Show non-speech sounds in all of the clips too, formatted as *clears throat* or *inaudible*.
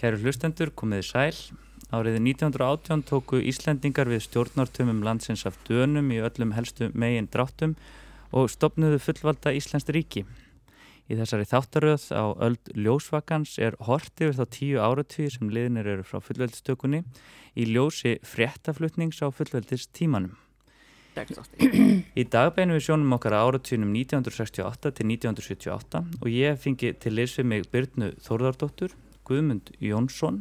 Kæru hlustendur, komiði sæl. Árið 1918 tóku Íslendingar við stjórnartumum landsins af dönum í öllum helstu megin dráttum og stopnuðu fullvalda Íslands ríki. Í þessari þáttaröð á öld ljósvakans er hort yfir þá tíu áratvíð sem liðnir eru frá fullveldistökunni í ljósi fréttaflutnings á fullveldist tímanum. Í dag beinum við sjónum okkar áratvíðnum 1968 til 1978 og ég fengi til leysið mig Byrnu Þórðardóttur, Guðmund Jónsson,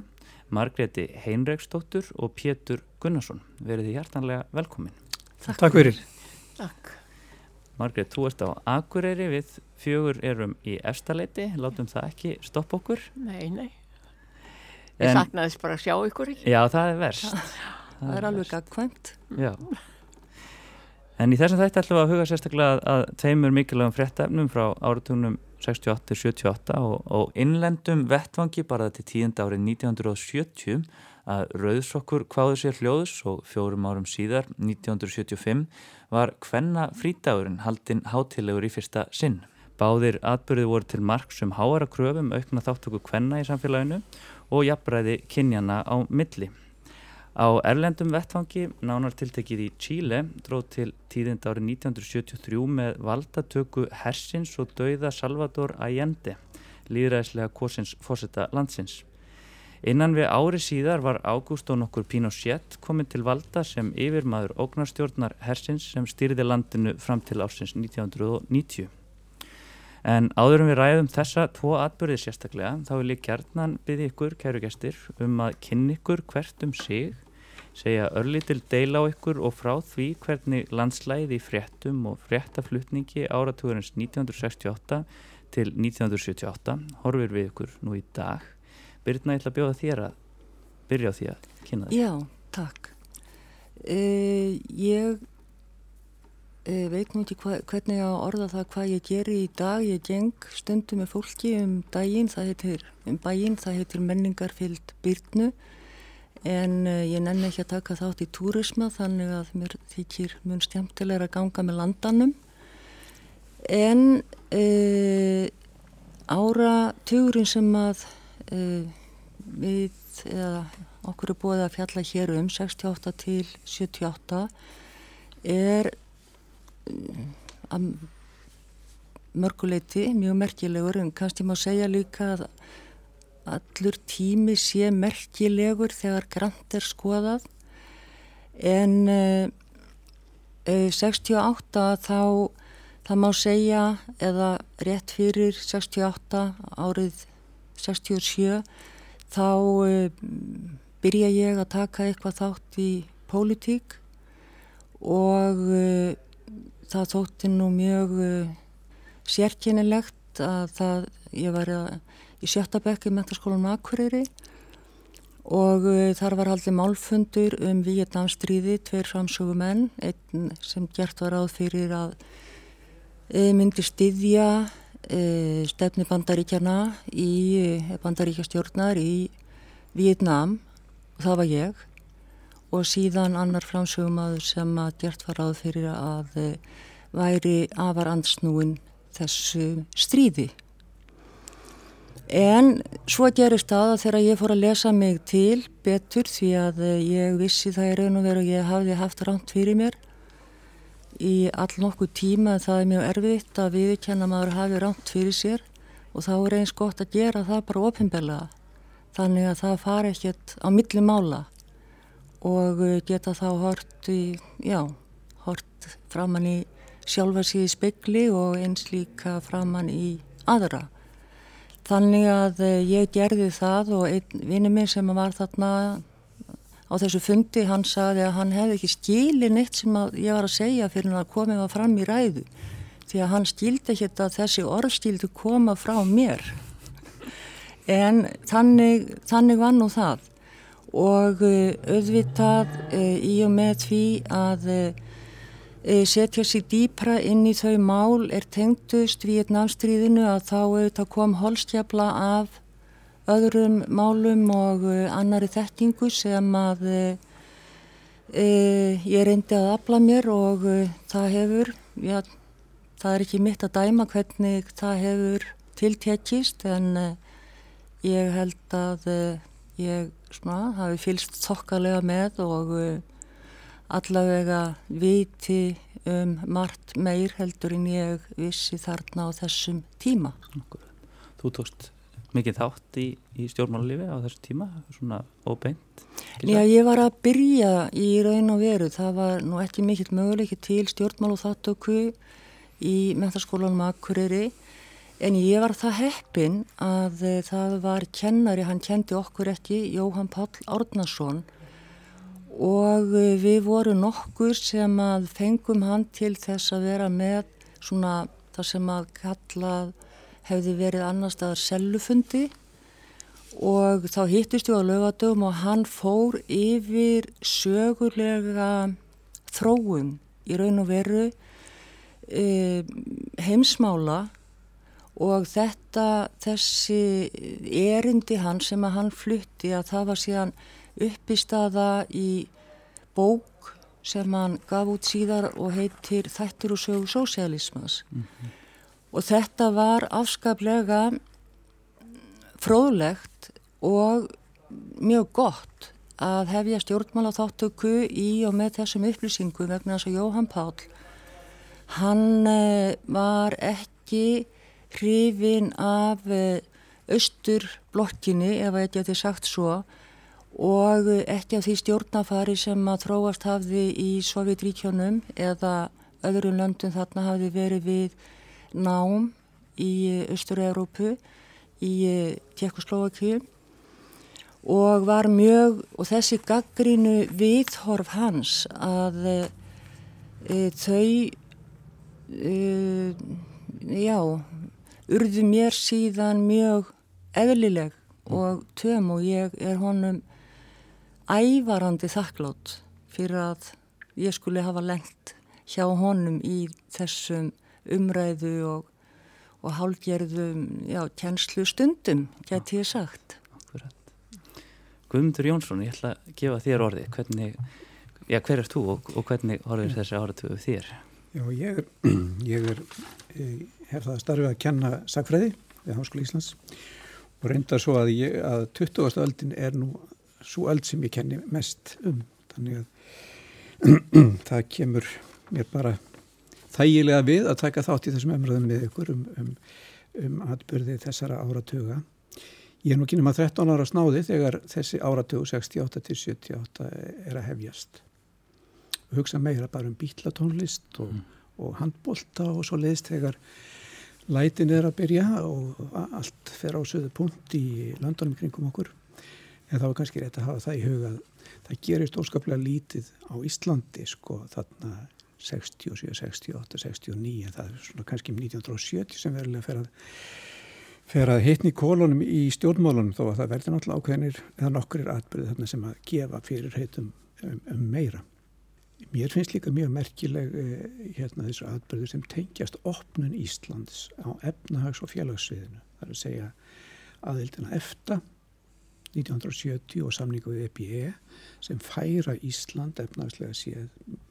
Margreti Heinreiksdóttur og Pétur Gunnarsson. Verið þið hjartanlega velkomin. Takk, Takk fyrir. Takk. Margreti, þú ert á Akureyri, við fjögur erum í efstaleiti, látum það ekki stoppa okkur. Nei, nei. Ég saknaðis bara að sjá ykkur ekki. Já, það er verst. Það, það er alveg gagkvæmt. Já. En í þessum þætti ætlum við að huga sérstaklega að tveimur mikilvægum fréttefnum frá áratunum 68-78 og, og innlendum vettvangi bara til tíund árið 1970 að Rauðsokkur hvaðu sér hljóðs og fjórum árum síðar 1975 var hvenna frítagurinn haldinn hátilegur í fyrsta sinn. Báðir atbyrði voru til marg sem háara kröfum aukna þáttöku hvenna í samfélaginu og jafnbræði kynjana á milli. Á erlendum vettfangi, nánar tiltekið í Chile, dróð til tíðind árið 1973 með valdatöku Hersins og dauða Salvador Allende, líðræðislega kosins fórsetta landsins. Innan við ári síðar var Ágústón okkur Pinochet komin til valda sem yfirmaður ógnarstjórnar Hersins sem styrði landinu fram til ásins 1990. En áðurum við ræðum þessa tvo atbyrðið sérstaklega, þá vil ég kjarnan byggja ykkur, kæru gestir, um að kynna ykkur hvert um sig segja örlítil deila á ykkur og frá því hvernig landslæði í fréttum og fréttaflutningi áratugurins 1968 til 1978 horfir við ykkur nú í dag. Byrjna, ég ætla að bjóða þér að byrja á því að kynna það. Já, takk. Uh, ég uh, veit nú ekki hva, hvernig að orða það hvað ég geri í dag. Ég geng stundum með fólki um daginn, það heitir, um bæinn, það heitir menningarfyllt Byrnu en uh, ég nenni ekki að taka þátt í túrisma þannig að mér þykir mjög stjæmtilega að ganga með landanum. En uh, ára tugurinn sem að uh, við eða okkur er búið að fjalla hér um 68 til 78 er að mörguleiti mjög merkilegur. En kannski má segja líka að allur tími sé merkilegur þegar grant er skoðað. En uh, uh, 68 þá það má segja eða rétt fyrir 68 árið 67 þá uh, byrja ég að taka eitthvað þátt í pólitík. Og uh, það þótti nú mjög sérkynilegt að það ég var að í sjöttabekki mentarskólanum Akureyri. Og uh, þar var haldið málfundur um Víetnamstríði, tveir framsögumenn, einn sem gert var áð fyrir að uh, myndi styðja uh, stefni bandaríkjana í bandaríkjastjórnar í Víetnam. Og það var ég. Og síðan annar framsögumadur sem að gert var áð fyrir að væri afar ansnúin þessu stríði En svo gerist það að þegar ég fór að lesa mig til betur því að eh, ég vissi það í raun og veru og ég hafði haft ránt fyrir mér í all nokkuð tíma það er mjög erfitt að viðkjanna maður hafi ránt fyrir sér og þá er eins gott að gera það bara ofinbeglega þannig að það fari ekkert á milli mála og eh, geta þá hort í, já, hort framann í sjálfa síði spekli og eins líka framann í aðra. Þannig að eh, ég gerði það og einn vinni minn sem var þarna á þessu fundi, hann sagði að hann hefði ekki skilin eitt sem ég var að segja fyrir hann að komið var fram í ræðu því að hann skildi ekki að þessi orðskildi koma frá mér. En þannig, þannig var nú það og eh, auðvitað eh, í og með því að setja sér dýpra inn í þau mál er tengdust Vietnamstríðinu að þá auðvitað kom holstjafla af öðrum málum og e, annari þekkingu sem að e, e, ég reyndi að afla mér og e, það hefur, já, það er ekki mitt að dæma hvernig það hefur tiltekist en e, ég held að ég svona hafi fylst þokkalega með og allavega viti um margt meir heldur en ég vissi þarna á þessum tíma. Þú tókst mikið þátt í, í stjórnmálarlifi á þessu tíma, svona óbeint? Já, ég var að byrja í raun og veru. Það var nú ekki mikill möguleiki til stjórnmál og þáttöku í mentaskólanum Akureyri en ég var það heppin að það var kennari, hann kendi okkur ekki, Jóhann Pál Árnason og eh, við vorum nokkur sem að fengum hann til þess að vera með svona það sem að kallað hefði verið annar staðar sellufundi. Og þá hittist við á lögadögum og hann fór yfir sögulega þróun í raun og veru e, heimsmála. Og þetta, þessi erindi hann sem að hann flutti að það var síðan uppistaða í bók sem hann gaf út síðar og heitir Þættir og sögu sósialismas mm -hmm. og þetta var afskaplega fróðlegt og mjög gott að hefja stjórnmála þáttöku í og með þessum upplýsingu vegna þess að Jóhann Pál hann eh, var ekki hrifin af eh, austurblokkinni ef að þetta er sagt svo og ekki af því stjórnafari sem að þróast hafði í Sovjetríkjónum eða öðrum löndum þarna hafði verið við nám í Östur-Európu í Tjekkoslovakíu og var mjög og þessi gaggrínu viðhorf hans að e, þau e, já urðu mér síðan mjög eðlileg og töm og ég er honum ævarandi þakklátt fyrir að ég skuli hafa lengt hjá honum í þessum umræðu og, og hálgerðum, já, tjenslu stundum, geti ég sagt. Akkurat. Guðmundur Jónsson, ég ætla að gefa þér orði. Hvernig, já, hver er þú og, og hvernig horfir þessi áratöfu þér? Já, ég er, *clears throat* ég er, hef það starfið að kenna sagfræði við Háskóla Íslands og reyndar svo að, ég, að 20. öldin er nú svo öll sem ég kenni mest um. Þannig að *clears throat* það kemur mér bara þægilega við að taka þátt í þessum umröðum við ykkur um, um, um atbyrði þessara áratöga ég er nú kynum að 13 ára snáði þegar þessi áratögu 68 til 78 er að hefjast. Og hugsa meira bara um bítlatónlist og, mm. og handbólta og svo leiðist þegar lætin er að byrja og allt fer á söðu punkt í landunum kringum okkur en það var kannski rétt að hafa það í huga það gerist óskaplega lítið á Íslandi sko þarna 67, 68, 69 en það er svona kannski 1970 sem verulega fer að fer að hitni kólunum í stjórnmálunum þó að það verður náttúrulega ákveðinir eða nokkur atbyrðið þarna sem að gefa fyrir heitum um, um meira. Mér finnst líka mjög merkileg eh, hérna þessu atbyrðu sem tengjast opnun Íslands á efnahags- og félagsviðinu. Það er að segja aðildina eftir 1970 og samningu við EBE sem færa Ísland efnagslega séð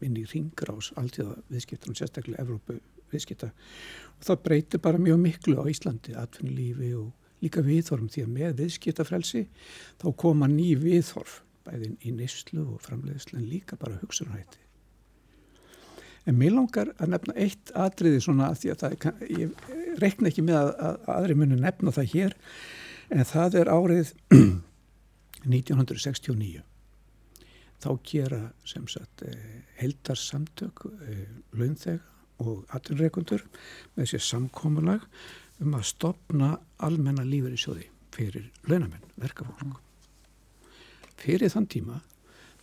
inn í ringrás alltíða viðskiptunum, sérstaklega Evrópu viðskipta og það breytir bara mjög miklu á Íslandi, atvinnulífi og líka viðhorfum því að með viðskiptafrelsi þá koma ný viðhorf bæðin í nýslu og framleiðslu en líka bara hugsunarhætti. En mér langar að nefna eitt atriði svona að því að það, ég reikna ekki með að, að aðri muni nefna það hér en það er árið *clears throat* 1969 þá gera sem sagt eh, heldarsamtök eh, launþeg og aturreikundur með sér samkómulag um að stopna almenna lífur í sjóði fyrir launamenn, verkafólk. Fyrir þann tíma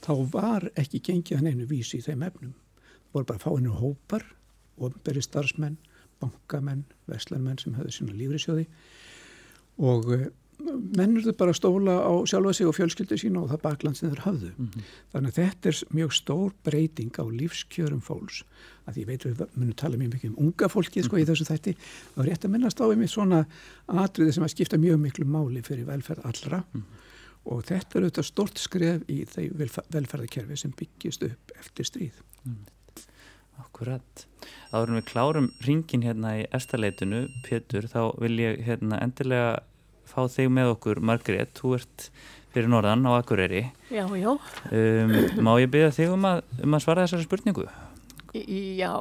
þá var ekki gengið hann einu vísi í þeim efnum. Það voru bara fáinu hópar, ofnberi starfsmenn, bankamenn, veslanmenn sem höfðu sína lífur í sjóði og eh, mennur þau bara stóla á sjálfa sig og fjölskyldu sína og það bakland sem þeir hafðu. Mm -hmm. Þannig að þetta er mjög stór breyting á lífskjörum fólks. Að ég veit við munum tala mjög mikið um unga fólki sko, mm -hmm. í þessu þætti. Var rétt að minnast á einmitt svona atriði sem að skipta mjög miklu máli fyrir velferð allra mm -hmm. og þetta er auðvitað stort skref í þeir velferðarkerfi sem byggist upp eftir stríð. Akkurat. Árum við klárum ringin hérna í erstaleitinu, Pétur, þá vil ég hérna endilega fá þig með okkur Margrét, þú ert fyrir norðan á Akureyri. Já, já. Um, má ég byrja þig um að, um að svara þessari spurningu? Já,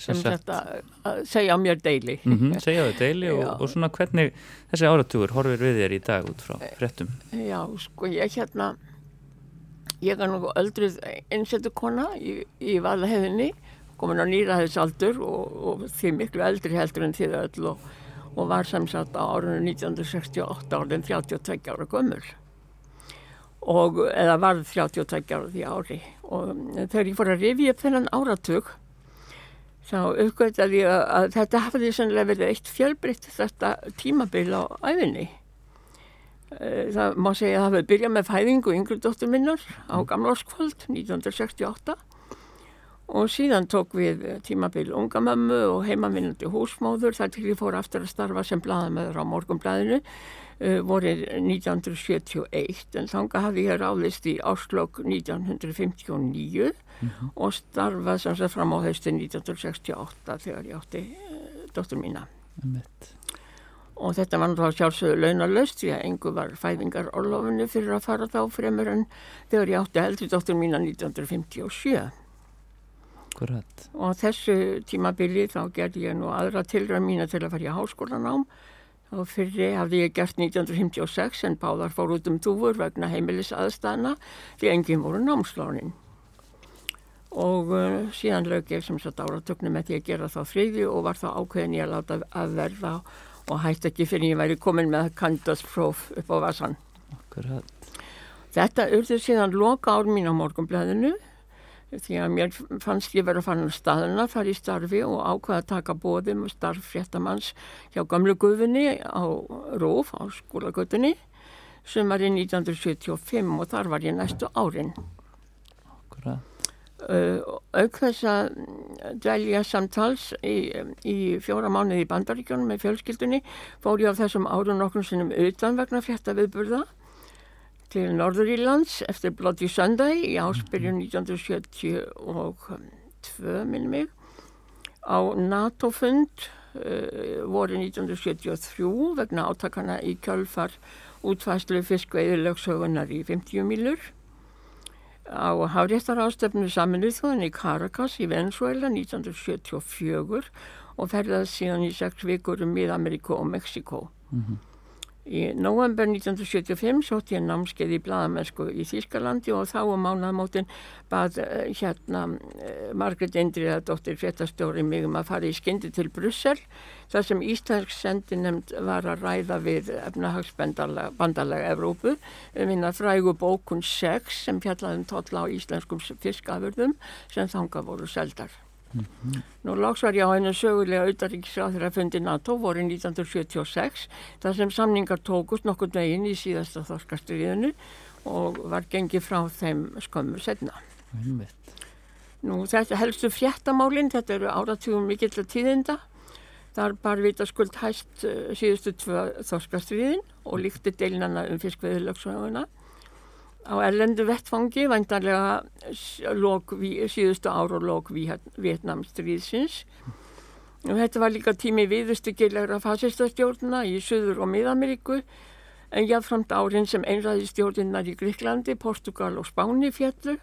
sem þetta að segja mér deili. Mm -hmm, segja þau deili og, og svona hvernig þessi áratugur horfir við þér í dag út frá frettum? Já, sko ég hérna, ég er nú öldruð einsettu kona í, í Valahefinni, komin á nýraðisaldur og, og því miklu eldri heldur en því það öll og og var samsagt á árunum 1968 árið 32 ára gömul. Og eða var 32 ára því ári. Og þegar ég fór að rifja upp þennan áratug þá uppgöttaði ég að þetta hafði sannlega verið eitt fjölbritt þetta tímabil á æfinni eh, það má segja að það hefði byrjað með fæðingu yngri dóttur minnar á gamlórskvöld 1968 og síðan tók við tímabil ungamömmu og heimavinnandi húsmóður þar til ég fór aftur að starfa sem bladamöður á morgumbladinu uh, vorið 1971 en þanga hafði ég ráðist í áslokk 1959 mm -hmm. og starfað sem sagt fram á höstu 1968 þegar ég átti uh, dóttur mína mm -hmm. og þetta var náttúrulega sjálfsögðu launalöst því að engu var fæðingar orlofunni fyrir að fara þá fremur en þegar ég átti eldri dóttur mína 1957 Akkurat. Og þessu tímabili þá gerði ég nú aðra tilröð mína til að fara í háskólanám. Þá fyrri hafði ég gert 1956 en báðar fór út um túfur vegna heimilis aðstæðna því enginn voru námslánin. Og uh, síðan lög ég sem sagt áratöknum með því að gera þá friði og var þá ákveðin ég að láta að verða og hætti ekki fyrir ég væri komin með kandaspróf upp á vasan. Akkurat. Þetta urður síðan loka ár mín á morgunblæðinu því að mér fannst ég verið að fanna staðina þar í starfi og ákvaða að taka bóðum og starf fréttamanns hjá gamlu guðinni á Róf á skólagötunni sem var í 1975 og þar var ég næstu árin. Uh, auk þess að dælja samtals í, í fjóra mánuði í bandaríkjónum með fjölskyldunni fór ég á þessum árun okkur sinnum utan vegna fréttaviðburða til Norður Írlands eftir Bloody Sunday í áspyrjun 1972 minnum mig á NATO-fund uh, voru 1973 vegna átakana í kjölfar útfæslu fiskveiðilögshögunar í 50 milur á Háréttar ástöfnu saminuð þóðin í Caracas í Venezuela 1974 og ferðað síðan í sex vikur um Mið-Ameríku og Mexiko. Mm -hmm. Í november 1975 sótt ég námskeið í bladamennsku í Þýskalandi og þá um mánamótin bað uh, hérna uh, Margret Indriða, dóttir fréttastjóri mig um að fara í skyndi til Brussel þar sem Íslensk sendinemnd var að ræða við efnahagsbandalega Evrópu um hérna frægu bókun 6 sem fjallaðum totla á íslenskum fiskafurðum sem þanga voru seldar. Mm -hmm. Nú loks var ég á einu sögulega auðaríkisráð þegar að fundi NATO voru 1976 þar sem samningar tókust nokkur veginn í síðasta þorskastriðinu og var gengið frá þeim skömmu setna. Mm -hmm. Nú þetta helstu fjettamálinn, þetta eru áratugum mikill að tíðinda. Þar bar vita skuld hæst uh, síðustu tvö þorskastriðin og líkti deilnana um fiskveðilöksvæðuna á erlendu vettfangi vandarlega síðustu ár og lók Vietnamstríðsins þetta var líka tími viðustyggjulegra fasistastjórna í Suður og Mið-Ameríku en jáfnframt árin sem einræði stjórninnar í Gríklandi, Portugal og Spáni fjallu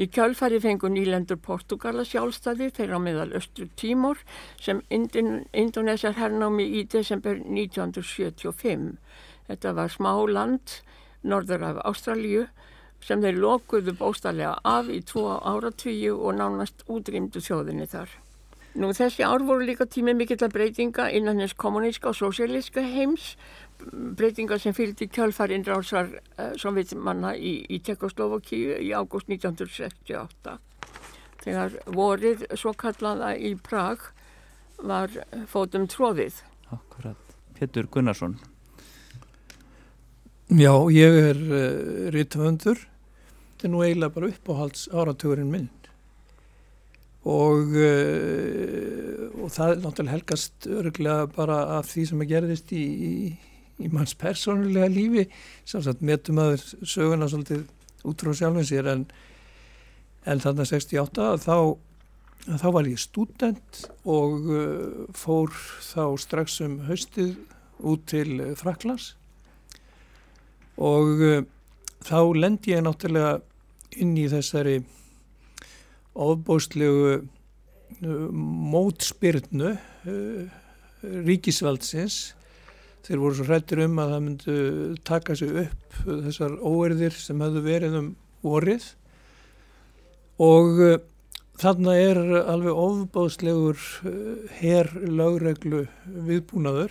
Í kjálfari fengur nýlendur Portugala sjálfstæði þeirra meðal Östur Tímor sem Indonésiar hernámi í desember 1975. Þetta var smá land norður af Ástralju sem þeir lokuðu bóstarlega af í tvo áratvíu og nánast útrýmdu þjóðinni þar. Nú þessi ár voru líka tími mikill að breytinga innan hins kommuníska og sósíalíska heims, breytinga sem fylgdi kjálfarinn rásar uh, som við manna í, í Tjekkoslovakíu í ágúst 1968. Þegar vorið svo kallaða í Prag var fótum tróðið. Akkurat. Petur Gunnarsson Já, ég er uh, eh, rítvöndur þetta er nú eiginlega bara uppáhalds áratugurinn minn. Og, uh, og það er náttúrulega helgast öruglega bara af því sem að gerðist í, í, í manns persónulega lífi. Samsagt metum aður söguna svolítið út frá sjálfum sér en, en þannig að 68 þá, þá var ég student og uh, fór þá strax um haustið út til Fraklands og uh, þá lendi ég náttúrulega inn í þessari ofbóstlegu uh, mótspyrnu uh, ríkisvaldsins. Þeir voru svo hrættir um að það myndu taka sig upp þessar óerðir sem hefðu verið um vorið. Og þarna er alveg ofbóðslegur herr lögreglu viðbúnaður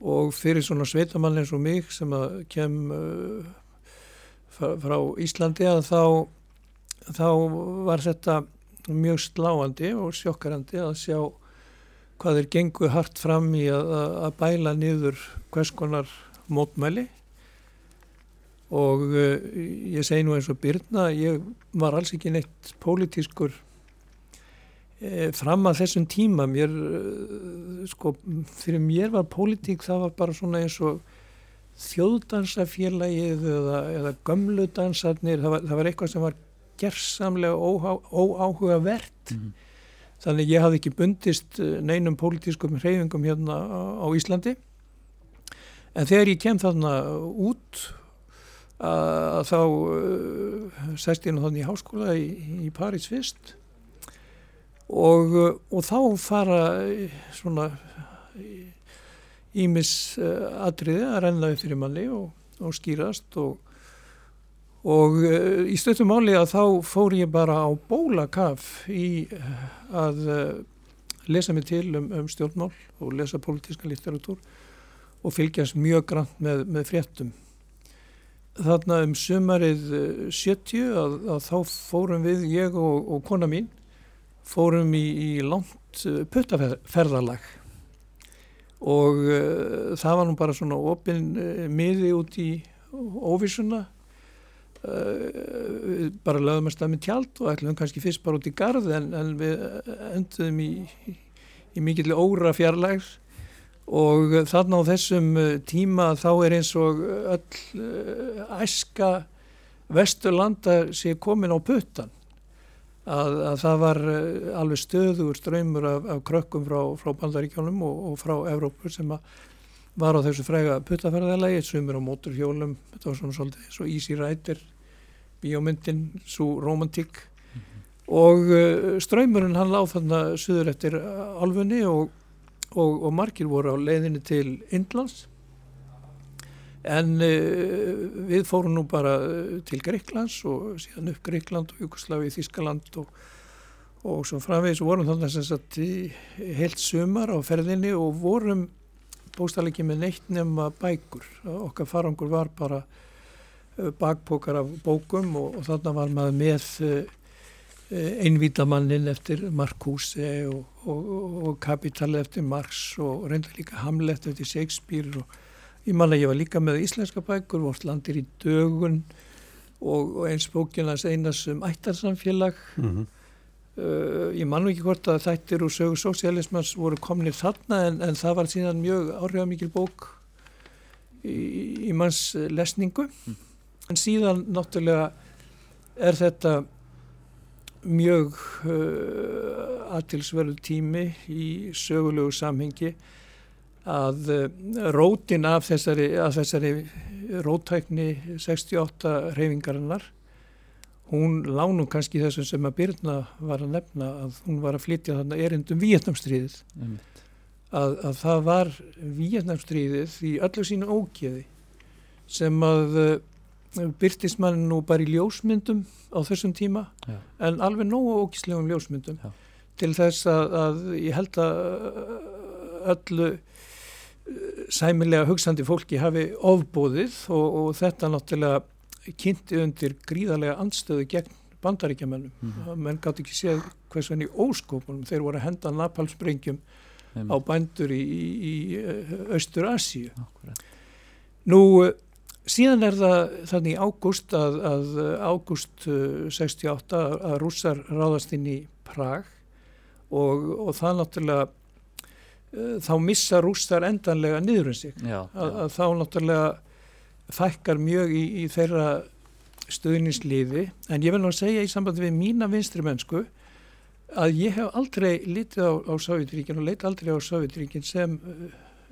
og fyrir svona sveitamann eins og mig sem að kem uh, frá Íslandi að þá, þá var þetta mjög sláandi og sjokkarandi að sjá hvað er genguð hart fram í að, að bæla niður hvers konar mótmæli. Og uh, ég segi nú eins og Byrna, ég var alls ekki neitt pólitískur fram að þessum tíma mér, e, sko, fyrir mér var pólitík það var bara svona eins og þjóðdansafélagið eða, eða gömludansarnir, það var, það var eitthvað sem var gerðsamlega óáhuga verðt. Mm. Þannig ég hafði ekki bundist e, neinum pólitískum hreyfingum hérna á, á Íslandi. En þegar ég kem þarna út að þá uh, sest ég nú þannig í háskóla í, í París fyrst og, uh, og þá fara uh, svona ímis uh, atriði að renna upp fyrir manni og, og skýrast og, og í stöttum máli að þá fór ég bara á bólakaf í að lesa mig til um, um stjórnmál og lesa pólitíska litteratúr og fylgjast mjög grann með, með fréttum. Þarna um sumarið 70 að, að þá fórum við, ég og, og kona mín fórum í, í langt uh, puttaferðalag og uh, það var nú bara svona opinn uh, miði út í óvísuna uh, bara lögum að stað með tjald og ætlum kannski fyrst bara út í gard en, en við enduðum í, í, í mikill óra fjarlægð. Og þarna á þessum tíma þá er eins og öll æska vesturlanda sé komin á puttan að, að það var eh, alveg stöður ströymur af, af krökkum frá, frá bandaríkjónum og, og frá Evrópur sem var á þessu frega puttaferðalagi, sömur á móturhjólum, þetta var svona svolítið eins og Easy Rider, bíómyndin, svo romantík mm -hmm. og uh, ströymurinn hann láð þarna söður eftir alfunni og, og, og margir voru á leiðinni til Indlands En uh, við fórum nú bara eh, til Greiklands og síðan upp Greikland og Jugosláfi, Þískaland og, og svo framvegis vorum þannig að sagt, heilt sumar á ferðinni og vorum bóstalegi með neitt nema bækur. Okkar farangur var bara uh, bakpókar af bókum og, og þannig var maður með einvítamannin eftir Marcuse og, og Kapital eftir Marx og reynda líka Hamlet eftir Shakespeare og Ég man að ég var líka með íslenska bækur, vort landir í dögun og, og eins bókinas einas um ættarsamfélag. Mm -hmm. uh, ég man ekki hvort að þættir og sögur sósialismans voru komnið þarna en, en það var síðan mjög áhrifamikil bók í, í manns lesningu. Mm. En síðan náttúrulega er þetta mjög uh, aðtilsverðu tími í sögulegu samhengi að eh, rótin af þessari, af þessari rótækni 68 reyfingarinnar hún lánum kannski þessum sem að Byrna var að nefna að hún var að flytja þarna erindum Víetnamstríðið mm. að, að það var Víetnamstríðið í öllu sínu ógeði sem að uh, byrtist mann nú bara í ljósmyndum á þessum tíma Já. en alveg nógu ógíslegum ljósmyndum Já. til þess að, að ég held að öllu sæmilega hugsandi fólki hafi ofbóðið og, og þetta náttúrulega kynnti undir gríðarlega anstöðu gegn bandaríkjamennum. Mm -hmm. Menn gátt ekki séð hvers veginn í óskópunum þeir voru að henda napalsprengjum á bændur í, í, í eh, Östur Asíu. Nú síðan er það þannig ágúst að, að ágúst 68 að rússar ráðast inn í Prag og, og það náttúrulega Eh, þá missa rústar endanlega niður um sig já, að, að þá náttúrulega fækkar mjög í, í þeirra stöðningsliði en ég vil að segja í sambandi við mína vinstri mennsku að ég hef aldrei litið á, á Sovjetríkin og leit aldrei á Sovjetríkin sem uh,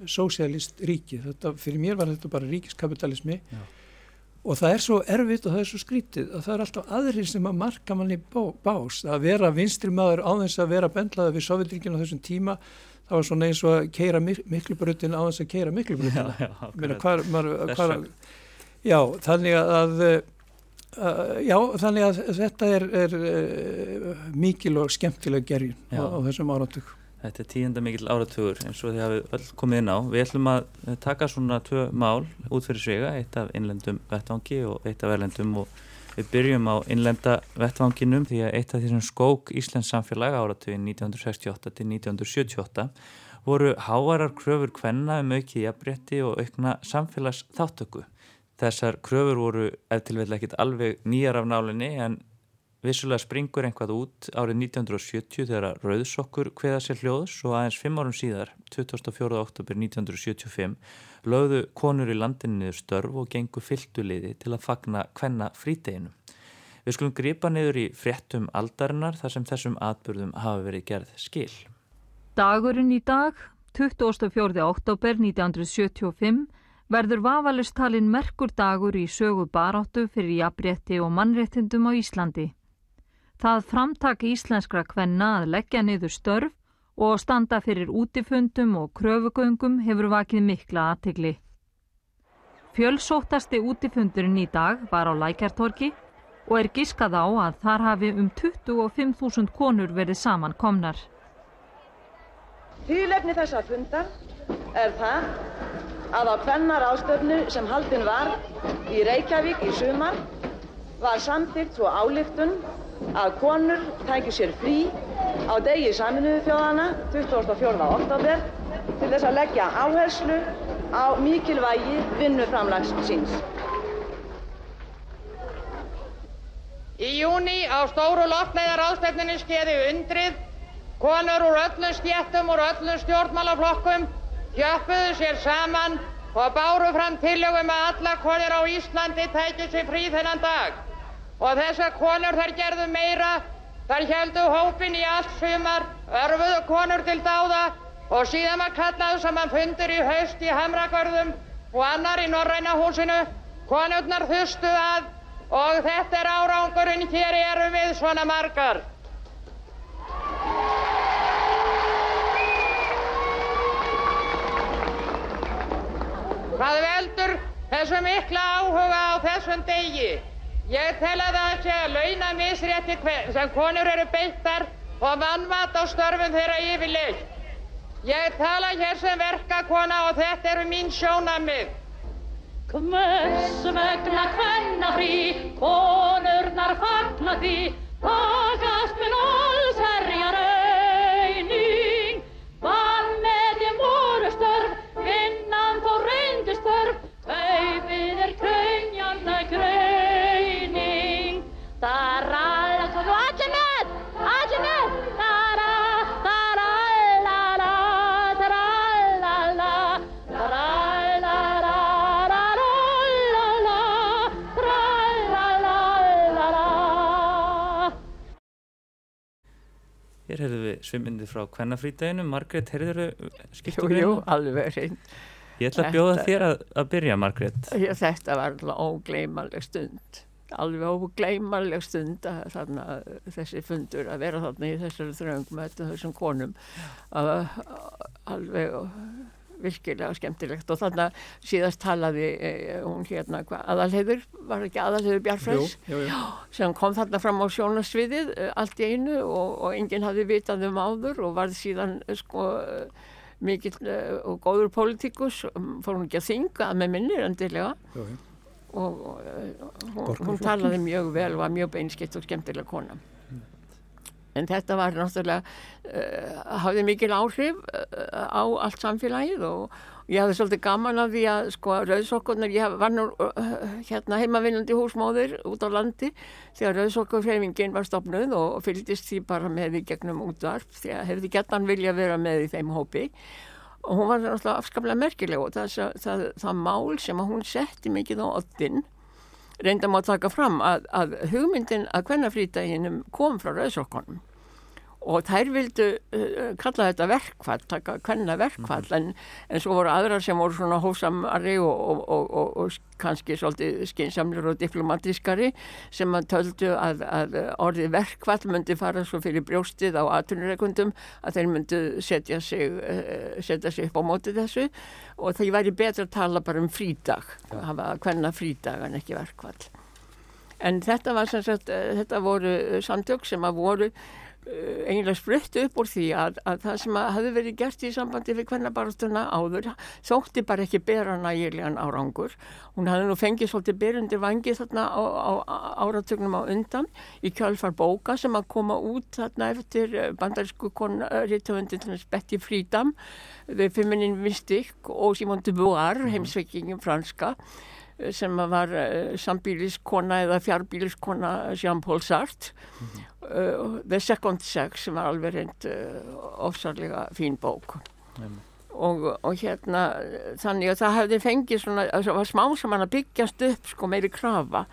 sósialist ríki. Þetta, fyrir mér var þetta bara ríkiskapitalismi Já. og það er svo erfitt og það er svo skrítið að það er alltaf aðrir sem að marka manni bá, bás. Að vera vinstri maður á þess að vera bendlaða við Sovjetríkinu á þessum tíma það var svona eins og að keira mik miklubrutin á þess að keira miklubrutin. Já, þannig að já, þannig að þetta er, er uh, mikil og skemmtileg gergin á, á þessum áratug. Þetta er tíunda mikil áratugur eins og því að við öll komið inn á. Við ætlum að taka svona tvö mál út fyrir svega, eitt af innlendum vettvangi og eitt af erlendum og við byrjum á innlenda vettvanginum því að eitt af því sem skók Íslands samfélag áratugin 1968 til 1978 voru háarar kröfur kvenna um aukið jafnbretti og aukna samfélags þáttöku. Þessar kröfur voru eftirveitlega ekkit alveg nýjar af nálinni en vissulega springur einhvað út árið 1970 þegar Rauðsokkur hveða sér hljóðs og aðeins fimm árum síðar, 24. oktober 1975, lögðu konur í landinu niður störf og gengu fylgduliði til að fagna hvenna fríteginu. Við skulum gripa niður í fréttum aldarinnar þar sem þessum atbyrðum hafa verið gerð skil. Dagurinn í dag, 24. oktober 1975, verður vafalistalinn merkur dagur í sögu baráttu fyrir jafnrétti og mannréttindum á Íslandi. Það framtaki íslenskra kvenna að leggja niður störf og standa fyrir útifundum og kröfugöngum hefur vakið mikla aðtegli. Fjölsóttasti útifundurinn í dag var á Lækjartorki og er giskað á að þar hafi um 25.000 konur verið saman komnar. Þýlefni þessa fundar er það að á hvennar ástöfnu sem haldinn var í Reykjavík í sumar var samþygt svo álíktun að konur tæki sér frí á degi saminuðu þjóðana 24. oktober til þess að leggja áherslu á mikilvægi vinnuframlags síns. Í júni á stóru loftleiðar ástefninu skeiði undrið konur úr öllum stjættum og öllum stjórnmálaflokkum hjöppuðu sér saman og báru fram tillögum að alla konur á Íslandi tækju sér frí þennan dag. Og þessar konur þar gerðu meira, þar heldu hópin í allt sumar, örfuðu konur til dáða og síðan maður kallaðu saman fundur í haust í Hamragörðum og annar í Norræna húsinu. Konurnar þustu að og þetta er árangurinn, hér erum við svona margar. Hvað veldur þessu mikla áhuga á þessum degi? Ég tel að það sé að launa misrétti sem konur eru beittar og vannvat á störfum þeirra yfirleitt. Ég tala hér sem verkakona og þetta eru mín sjónamið. Hvers vegna hvenna frí, konurnar fagna því, takast minn alls Hér heyrðum við svimmindi frá kvennafrítaginu. Margrét, heyrður þau skiptu Jú, jú, alveg reynd. Ég ætla að bjóða Þetta- þér að, að byrja, Margrét. Þetta var alveg ógleymanleg stund. Alveg ógleymanleg stund að þarna, þessi fundur að vera þarna í þessari þröng með þessum konum. Uh, alveg virkilega skemmtilegt og þarna síðast talaði eh, hún hérna, hva, aðalheður, var ekki aðalheður Bjarfræs? Sem kom þarna fram á sjónasviðið uh, allt í einu og, og enginn hafði vitað um áður og varð síðan uh, sko uh, mikill uh, og góður pólitíkus, um, fór hún ekki að þynga með minnir endilega Jú, jú. og uh, hún, hún talaði mjög vel og var mjög beinskitt og skemmtilega kona. En þetta var náttúrulega, uh, hafði mikil áhrif uh, á allt samfélagið og ég hafði svolítið gaman af því að sko rauðsokkurnar, ég var nú uh, hérna heimavinnandi húsmóðir út á landi þegar rauðsokkurfreymingin var stopnuð og fylgdist því bara með í gegnum útvarp því að hefði getan vilja vera með í þeim hópi. Og hún var náttúrulega afskaplega merkileg og það, það, það, það mál sem hún setti mikið á oddin reyndam að taka fram að, að hugmyndin að kvennafrítæginum kom frá rauðsokkunum og þær vildu uh, kalla þetta verkvall, taka hvenna verkvall mm. en, en svo voru aðrar sem voru svona hósamari og, og, og, og kannski svolítið skinsamlir og diplomatískari sem að töldu að, að orðið verkvall myndi fara svo fyrir brjóstið á atvinnureikundum að þeir myndi setja sig, uh, setja sig upp á móti þessu og það væri betra að tala bara um frídag, ja. hafa hvenna frídag en ekki verkvall. En þetta var sagt, þetta voru samtök sem að voru eiginlega spruttu upp úr því að, að það sem að hafi verið gert í sambandi við hvernabarstuna áður þótti bara ekki bera nægilegan árangur. Hún hafði nú fengið svolítið berundi vangi þarna á, á, á áratögnum á undan í kjálfar bóka sem að koma út þarna eftir eh, bandarísku til þess Betty Friedan, The Feminine Mystic og Simone de Beauvoir, mhm. heimsveikingum franska sem var uh, sambíliskona eða fjarbíliskona Jean-Paul Sartre mm -hmm. The Second Sex sem var alveg reynd uh, ofsarlega fín bók mm -hmm. og, og hérna þannig að það hefði fengið svona, það var smá sem hann að byggjast upp sko meiri krafa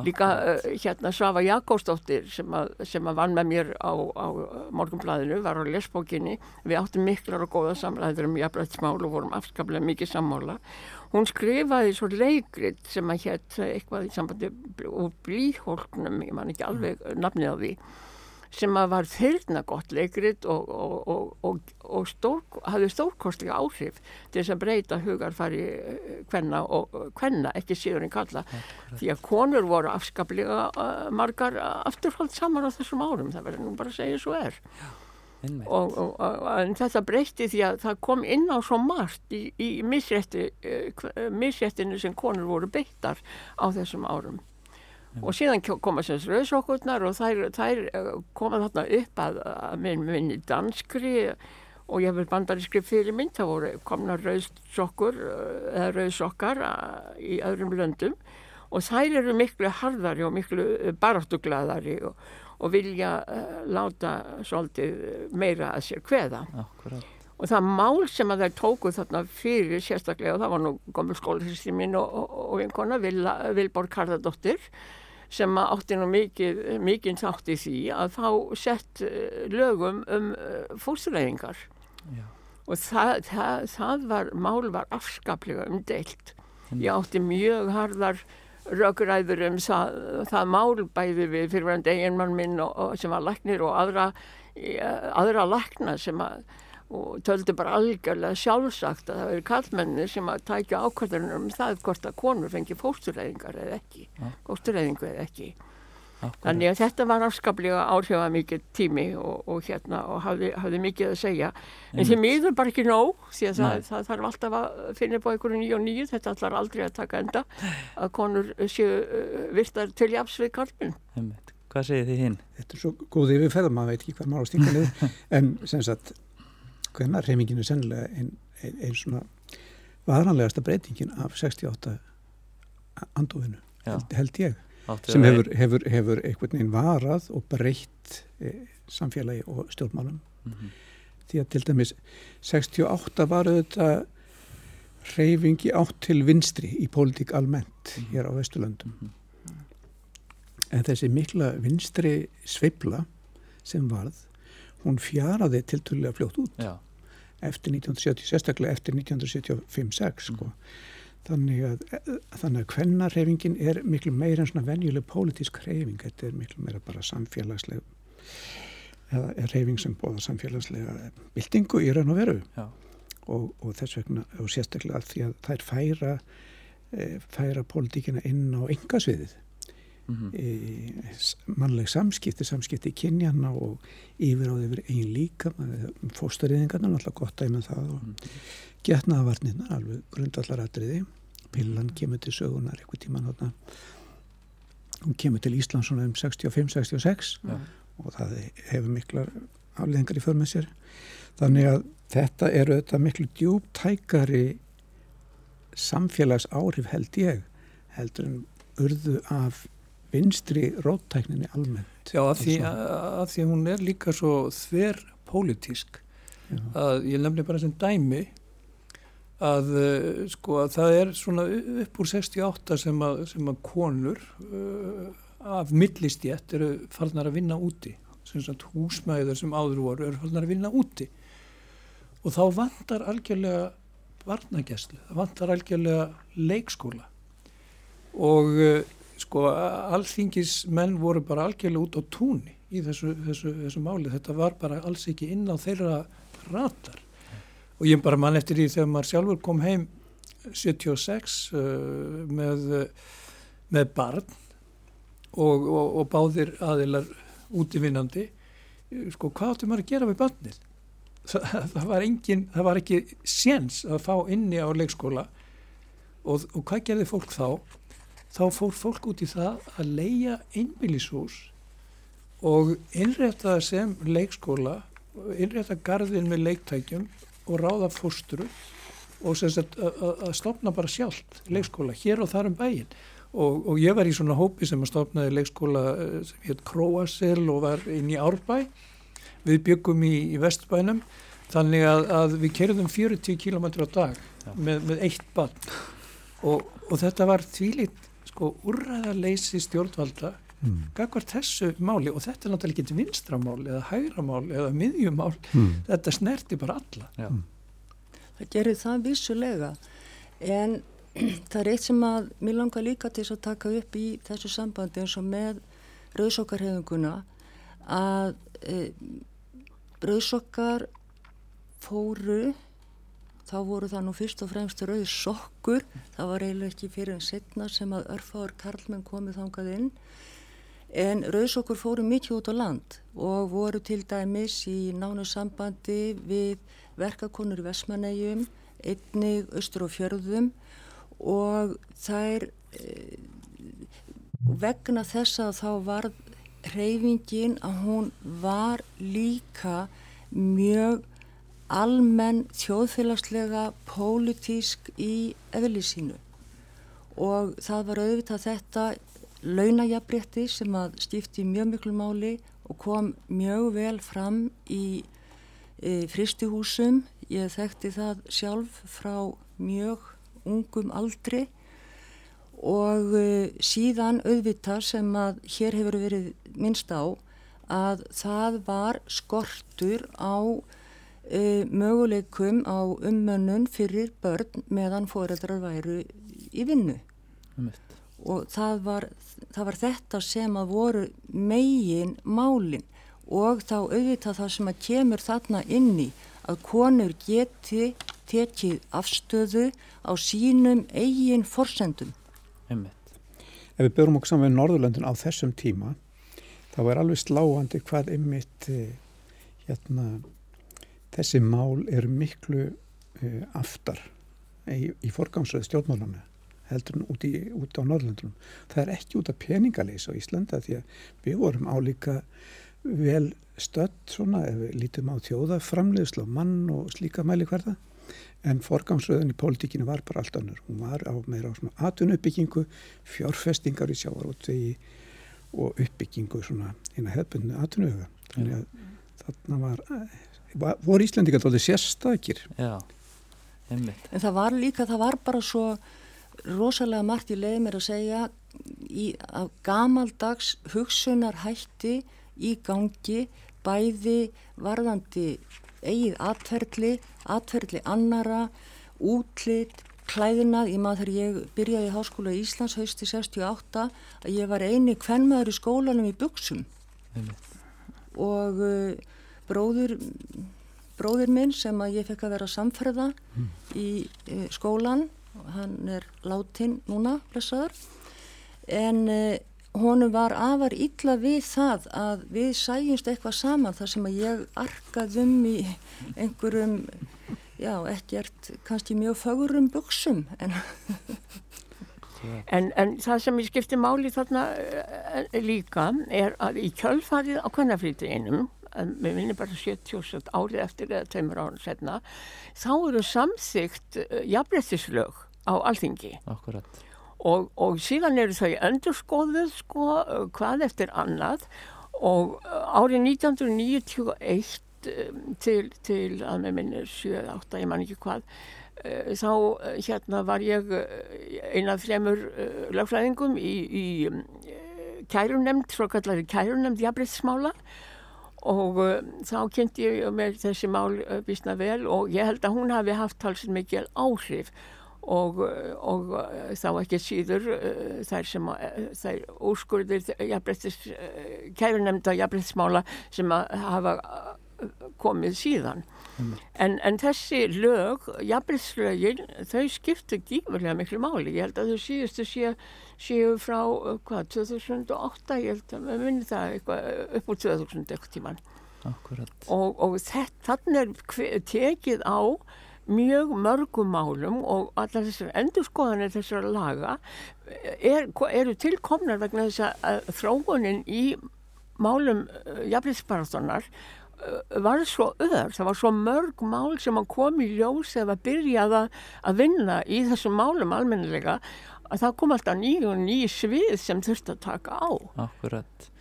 líka uh, hérna Svafa Jakobsdóttir sem að, sem að vann með mér á, á morgunblæðinu, var á lesbókinni. Við áttum miklar og góða samræður um jafnræðsmál og vorum afskaplega mikið sammála. Hún skrifaði svo leikrit sem að hétt eitthvað í sambandi úr blíhólknum, ég man ekki alveg nafnið á því, sem að var þyrna gott leikrit og, og, og, og stór, hafði stórkostlega áhrif til þess að breyta hugarfari hvenna eh, og hvenna, ekki síður en kalla. Ja, því að konur voru afskaplega uh, margar afturhald saman á þessum árum, það verður nú bara að segja svo er. Og, þetta breytti því að það kom inn á svo margt í, í eh, misréttinu sem konur voru beittar á þessum árum. Og síðan koma sem rauðsokkurnar og þær, þær eh, koma þarna upp að, að minn minni danskri og ég hef bandarískri fyrir mynd það voru komna rauðsokkur eh, eða rauðsokkar í öðrum löndum og þær eru miklu harðari og miklu baráttuglaðari og og vilja uh, láta svolítið meira að sér hveða. Akkurat. Og það mál sem að þær tóku þarna fyrir sérstaklega og það var nú komur skólisistin mín og, og einkona Vilborg Karðardóttir sem átti nú mikið, mikið þátt í því að þá sett eh, lögum um uh, fórstureyðingar og það, það, það var, mál var afskaplega umdeilt. Ég átti mjög harðar rökræður um það, það mál bæði við fyrirvændi eiginmann minn og, og sem var laknir og aðra, aðra lakna sem að og töldu bara algjörlega sjálfsagt að það veri kallmenni sem að tækja ákvæðunum um það hvort að konur fengi fóstureyðingar eða ekki, fóstureyðingu eða ekki. Akkurat. Þannig að þetta var afskaplega áhrifa mikið tími og, og hérna og hafði, hafði mikið að segja. En því miður bara ekki nóg því að það, það þarf alltaf að finna á einhverju nýju og nýju. Þetta ætlar aldrei að taka enda að konur séu uh, virtar til jafs við karlinn. Hvað segir þið hinn? Þetta er svo góð yfirferð, maður veit ekki hvað maður á stingalið. *laughs* en sem sagt, hvernig reymingin er sennilega einn ein, ein svona varanlegasta breytingin af 68 andofinu, held, held ég sem hefur, hefur, hefur einhvern veginn varað og breytt e, samfélagi og stjórnmálum mm -hmm. því að til dæmis 68 var auðvitað reyfingi átt til vinstri í pólitík almennt mm -hmm. hér á Vesturlöndum mm -hmm. en þessi mikla vinstri sveibla sem varð hún fjaraði til tullega fljótt út. Já. eftir 1970, sérstaklega eftir 1975-6 sko. Þannig að, þannig að hvennarreyfingin er miklu meira en svona venjuleg pólitísk reyfing, þetta er miklu meira bara samfélagsleg eða er reyfing sem bóða samfélagslega byltingu í raun og veru. Og, og þess vegna og sérstaklega því að það er færa e, færa pólitíkina inn á engasviðið mm -hmm. e, mannleg samskipti samskipti í kynjana og yfir á verið einn líka fóstariðingarna, náttúrulega gott dæmið það og mm -hmm getnaðavarnirna, alveg grundvallaratriði pillan kemur til sögunar eitthvað tíman hóna hún kemur til Ísland svona um 65-66 ja. og það hefur miklar afleðingar í förmið sér þannig að þetta eru þetta miklu djúptækari samfélags áhrif held ég heldur en urðu af vinstri róttækninni almennt. Já, af því, að því hún er líka svo þver pólitísk að ég lemni bara sem dæmi að eh, sko að það er svona upp úr 68 sem að, sem að konur uh, af millistjætt eru farnar að vinna úti. Sem sagt húsmæður sem áður voru eru að vinna úti. Og þá vantar algjörlega varnageslu, það vantar algjörlega leikskóla. Og uh, sko alþingis menn voru bara algjörlega út á túnni í þessu, þessu, þessu máli, þetta var bara alls ekki inn á þeirra ratar og ég bara mann eftir því þegar maður sjálfur kom heim 76 uh, með, með barn og, og, og báðir aðilar útivinnandi. Sko hvað áttum maður að gera með barnið? Það, það var engin, það var ekki séns að fá inni á leikskóla. Og, og hvað gerði fólk þá þá fór fólk út í það að leia einbílishús og innrætta það sem leikskóla innrætta gardin með leiktækjum og ráða fósturu og að stopna bara sjálft leikskóla hér og þar um bæin og, og ég var í svona hópi sem að stopnaði leikskóla eh, sem hétt Kroasel og var inn í Árbæ. Við byggum í, í Vestbænum þannig að, að við kerðum 40 km á dag með, með eitt bann og, og þetta var þvílitt sko úrræðarleysi stjórnvalda mm. gagvar þessu máli og þetta er náttúrulega ekki vinstramál eða hægramál eða miðjumál mm. þetta snerti bara alla Já mm það gerir það vissulega en *clears throat* það er eitt sem að mér langar líka til að taka upp í þessu sambandi eins og með rauðsokkarhefinguna að e, rauðsokkar fóru þá voru það nú fyrst og fremst rauðsokkur það var eiginlega ekki fyrir en setna sem að örfáður karlmenn komið þangað inn. En rauðsokkur fóru mikið út á land og voru til dæmis í nánu sambandi við verkakonur í Vesmanægjum, einnig austur og fjörðum. Og þær e, vegna þess að þá var hreyfingin að hún var líka mjög almenn þjóðfélagslega pólitísk í eðlisínu og það var auðvitað þetta launajabrétti sem að stifti mjög miklu máli og kom mjög vel fram í e, fristihúsum. Ég þekkti það sjálf frá mjög ungum aldri og e, síðan auðvita sem að hér hefur verið minnst á að það var skortur á möguleikum á ummönnun fyrir börn meðan foreldrar væru í vinnu. Og það var, það var þetta sem að voru megin málinn og þá auðvitað það sem að kemur þarna inni að konur geti tekið afstöðu á sínum eigin forsendum. Einmitt. Ef við börum okkur saman við Norðurlöndin á þessum tíma þá er alveg sláandi hvað einmitt eh, hérna, þessi mál er miklu uh, aftar í, í forgámsröðu stjórnmálana heldur út, í, út á Norðurlöndunum. Það er ekki út af peningaleysa á Íslanda því að við vorum álíka vel stödd svona ef við lítum á þjóðaframlegslu og mann og slíka mæli hverða en forgangsröðun í pólitíkinu var bara allt annur. Hún var á meira á svona atvinnuppbyggingu, fjárfestingar í sjávarútvegi og uppbyggingu svona eina hefbundinu atvinnuöga. Þannig að þarna var, var voru Íslandika tótið sérstakir. Já, einmitt. En það var líka, það var bara svo rosalega margt í leið mér að segja í, af gamaldags hugsunarhætti í gangi bæði varðandi eigið atferðli, atferðli annara, útlitt, klæðinað. Ég maður þegar ég byrjaði í Háskóla í Íslands hausti 68 að ég var eini kvennmaður í skólanum í buksum og uh, bróður, bróður minn sem að ég fekk að vera samferða mm. í uh, skólan, hann er látin núna, blessaður, en uh, honum var afar illa við það að við sæjumst eitthvað saman þar sem að ég arkaðum í einhverjum, já, ekkert kannski mjög fagurum buksum en En, en það sem ég skipti máli þarna uh, líka er að í kjölfarið á kvennafrítiðinum, við minnum bara 77 árið eftir eða tveimur árið setna, þá eru samþygt eh, jafnbrettislög á alþingi. Akkurat. Og, og síðan eru þau endurskoðuð sko hvað eftir annað og árið 1991 til, til að með minnir 7-8, ég man ekki hvað, þá hérna var ég einað fremur lögfræðingum í, í kærunemnd, svo kallari kærunemnd jafnbryttsmála og uh, þá kynnti ég með þessi mál uh, vísna vel og ég held að hún hafi haft talsið mikil áhrif. Og, og þá ekki síður þær sem þær úrskurðir kærunemnda jafnbrettismála sem hafa komið síðan. Mm. en, en þessi lög jafnbrettislögin þau skiptu gífurlega miklu máli. Ég held að þau síðustu séu, séu frá hvað, 2008 ég held að við minnum það eitthvað, upp úr 2000 eitthvað tíman og, og þannig er tekið á mjög mörgum málum og allar þessar endurskoðanir þessar laga er, eru tilkomnar vegna þess að þróunin í málum uh, jafnliðsparatonar uh, var svo öður, það var svo mörg mál sem kom í ljós eða byrjaði að vinna í þessum málum almennilega að það kom alltaf nýju og nýju svið sem þurfti að taka á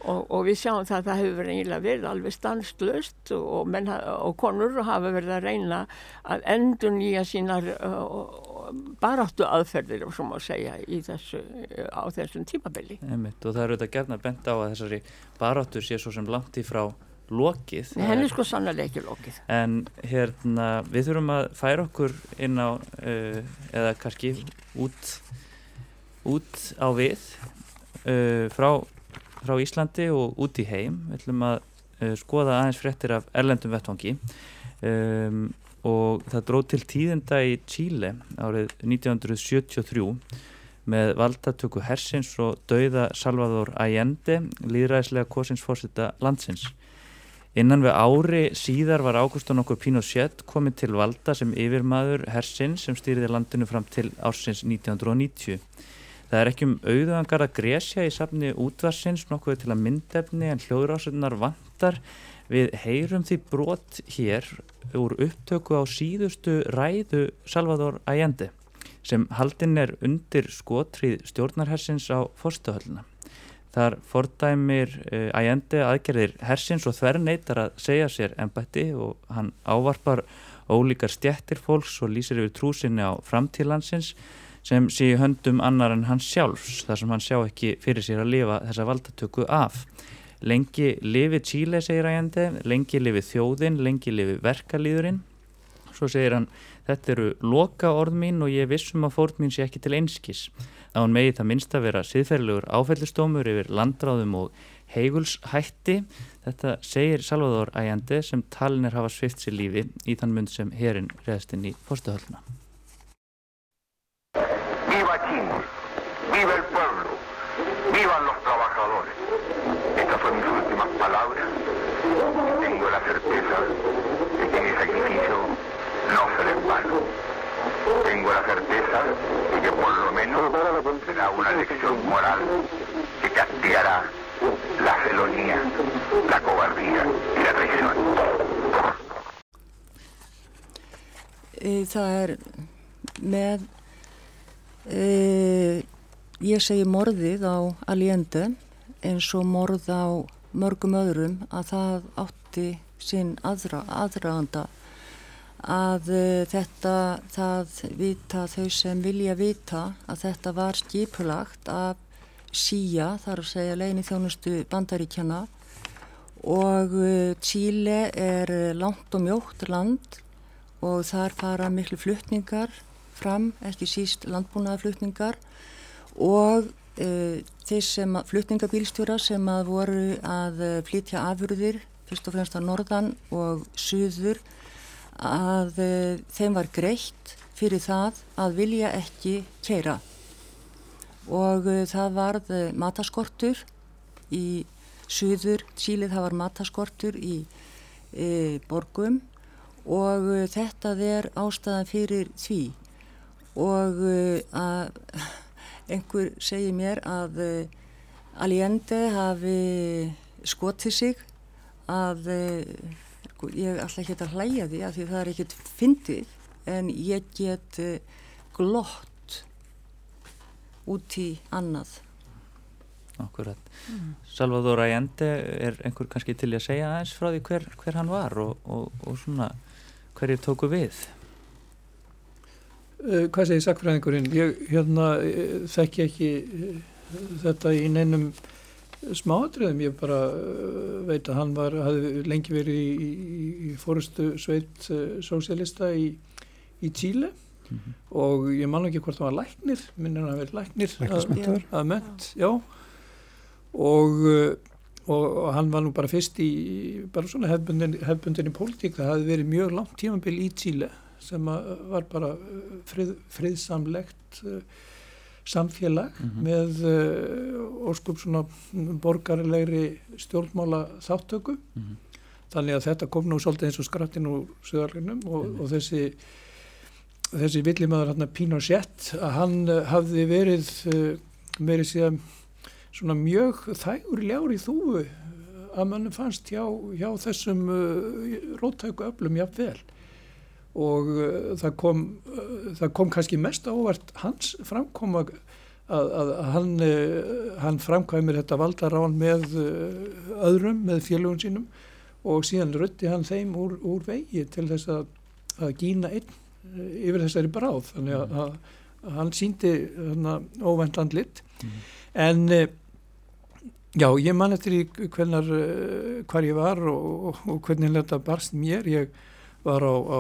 og, og við sjáum það að það hefur eiginlega verið alveg stanslust og, menn, og konur hafa verið að reyna að endur nýja sínar uh, baráttu aðferðir og svo má segja þessu, á þessum tímabili Einmitt, og það eru þetta gefna bent á að þessari baráttu sé svo sem langt í frá lokið. Henni sko sannlega ekki lokið. En hérna við þurfum að færa okkur inn á uh, eða kannski út út á við uh, frá, frá Íslandi og út í heim. Við ætlum að uh, skoða aðeins fréttir af erlendum vettvangi um, og það dróð til tíðenda í Chile árið 1973 með valdatöku hersins og dauða Salvador Allende líðræðislega kosinsfórsita landsins. Innan við ári síðar var Ágústun okkur Pinochet komið til valda sem yfirmaður hersins sem stýriði landinu fram til ársins 1990. Það er ekki um auðvangar að gresja í safni útvarsins nokkuð til að myndefni en hljóðrásunar vantar við heyrum því brot hér úr upptöku á síðustu ræðu Salvador Allende sem haldinn er undir skotrið stjórnarhersins á fórstuhölluna. Þar fordæmir uh, Allende aðgerðir hersins og þver neytar að segja sér ennbætti og hann ávarpar ólíkar stjættir fólks og lýsir yfir trúsinni á framtílansins sem sé höndum annar en hans sjálfs þar sem hann sjá ekki fyrir sér að lifa þessa valdatöku af. Lengi lifi Chile, segir ægandi, lengi lifi þjóðin, lengi lifi verkalýðurinn. Svo segir hann, þetta eru loka orð mín og ég vissum að fórn mín sé ekki til einskis. Þá hann megi það minnst að vera siðferðilegur áfællistómur yfir landráðum og heigulshætti. Þetta segir Salvador ægandi sem talinir hafa svift sér lífi í þann mund sem herin reðst inn í fórstuhölluna. Viva el pueblo, vivan los trabajadores. Estas son mis últimas palabras. Tengo la certeza de que mi sacrificio no será en vano. Tengo la certeza de que por lo menos será una lección moral que castigará la felonía, la cobardía y la traición. Það er með e, ég segi morðið á Allende eins og morð á mörgum öðrum að það átti sinn aðra, aðraðanda að e, þetta það vita þau sem vilja vita að þetta var skipulagt af síja þar að segja legin í þjónustu bandaríkjana og Tíle er langt og mjótt land og þar fara miklu fluttningar fram, ekki síst landbúnaðarflutningar og uh, þeir sem flutningabílstjóra sem að voru að uh, flytja afurðir, fyrst og fremst að norðan og suður, að uh, þeim var greitt fyrir það að vilja ekki keira. Og það varð mataskortur í suður, sílið það var mataskortur í borgum og þetta er ástæðan fyrir því og uh, að einhver segir mér að uh, Allende hafi skotið sig að uh, sko, ég ætla ekki að hlæja því að því það er ekkert fyndið en ég get glott út í annað Akkurat. Mm. Salvador Allende er einhver kannski til að segja aðeins frá því hver, hver hann var og, og, og svona hverjir tóku við hvað segir sakfræðingurinn? Ég hérna, eh, þekki ekki uh, þetta í neinum smáatriðum, ég bara uh, veit að hann var, hafði lengi verið í, í, í fórustu sveit uh, sósialista í, í Tíle mm -hmm. og ég man ekki hvort það var læknir, minnir hann að vera læknir að, að ment, já. Og, uh, og, og hann var nú bara fyrst í bara svona hefbundin, hefbundin í pólitík, það hafði verið mjög langt tímanbíl í Tíle sem var bara uh, frið, friðsamlegt uh, samfélag mm -hmm. með óskup svona borgarlegri stjórnmála þáttöku mm -hmm. þannig að þetta kom nú svolítið eins og skrattin úr söðarlegnum og, mm -hmm. og þessi þessi villimöður hann Pinochet að hann hafði verið meiri síðan svona mjög þægur ljári þúu að mannum fannst hjá, hjá þessum róttæku öflum jáfnvel og uh, það, kom, uh, það kom kannski mest ávart hans framkoma að, að, hann, uh, hann framkvæmir þetta valdarán með öðrum, með félagun sínum. Og síðan rutti hann þeim úr, úr vegi til þess að, að gína einn yfir þessari bráð. Þannig að, að hann síndi óvendan lit. Mm. en já, ég man eftir í hvernar hvar ég var og, og hvernig þetta barst mér. Ég var á, á,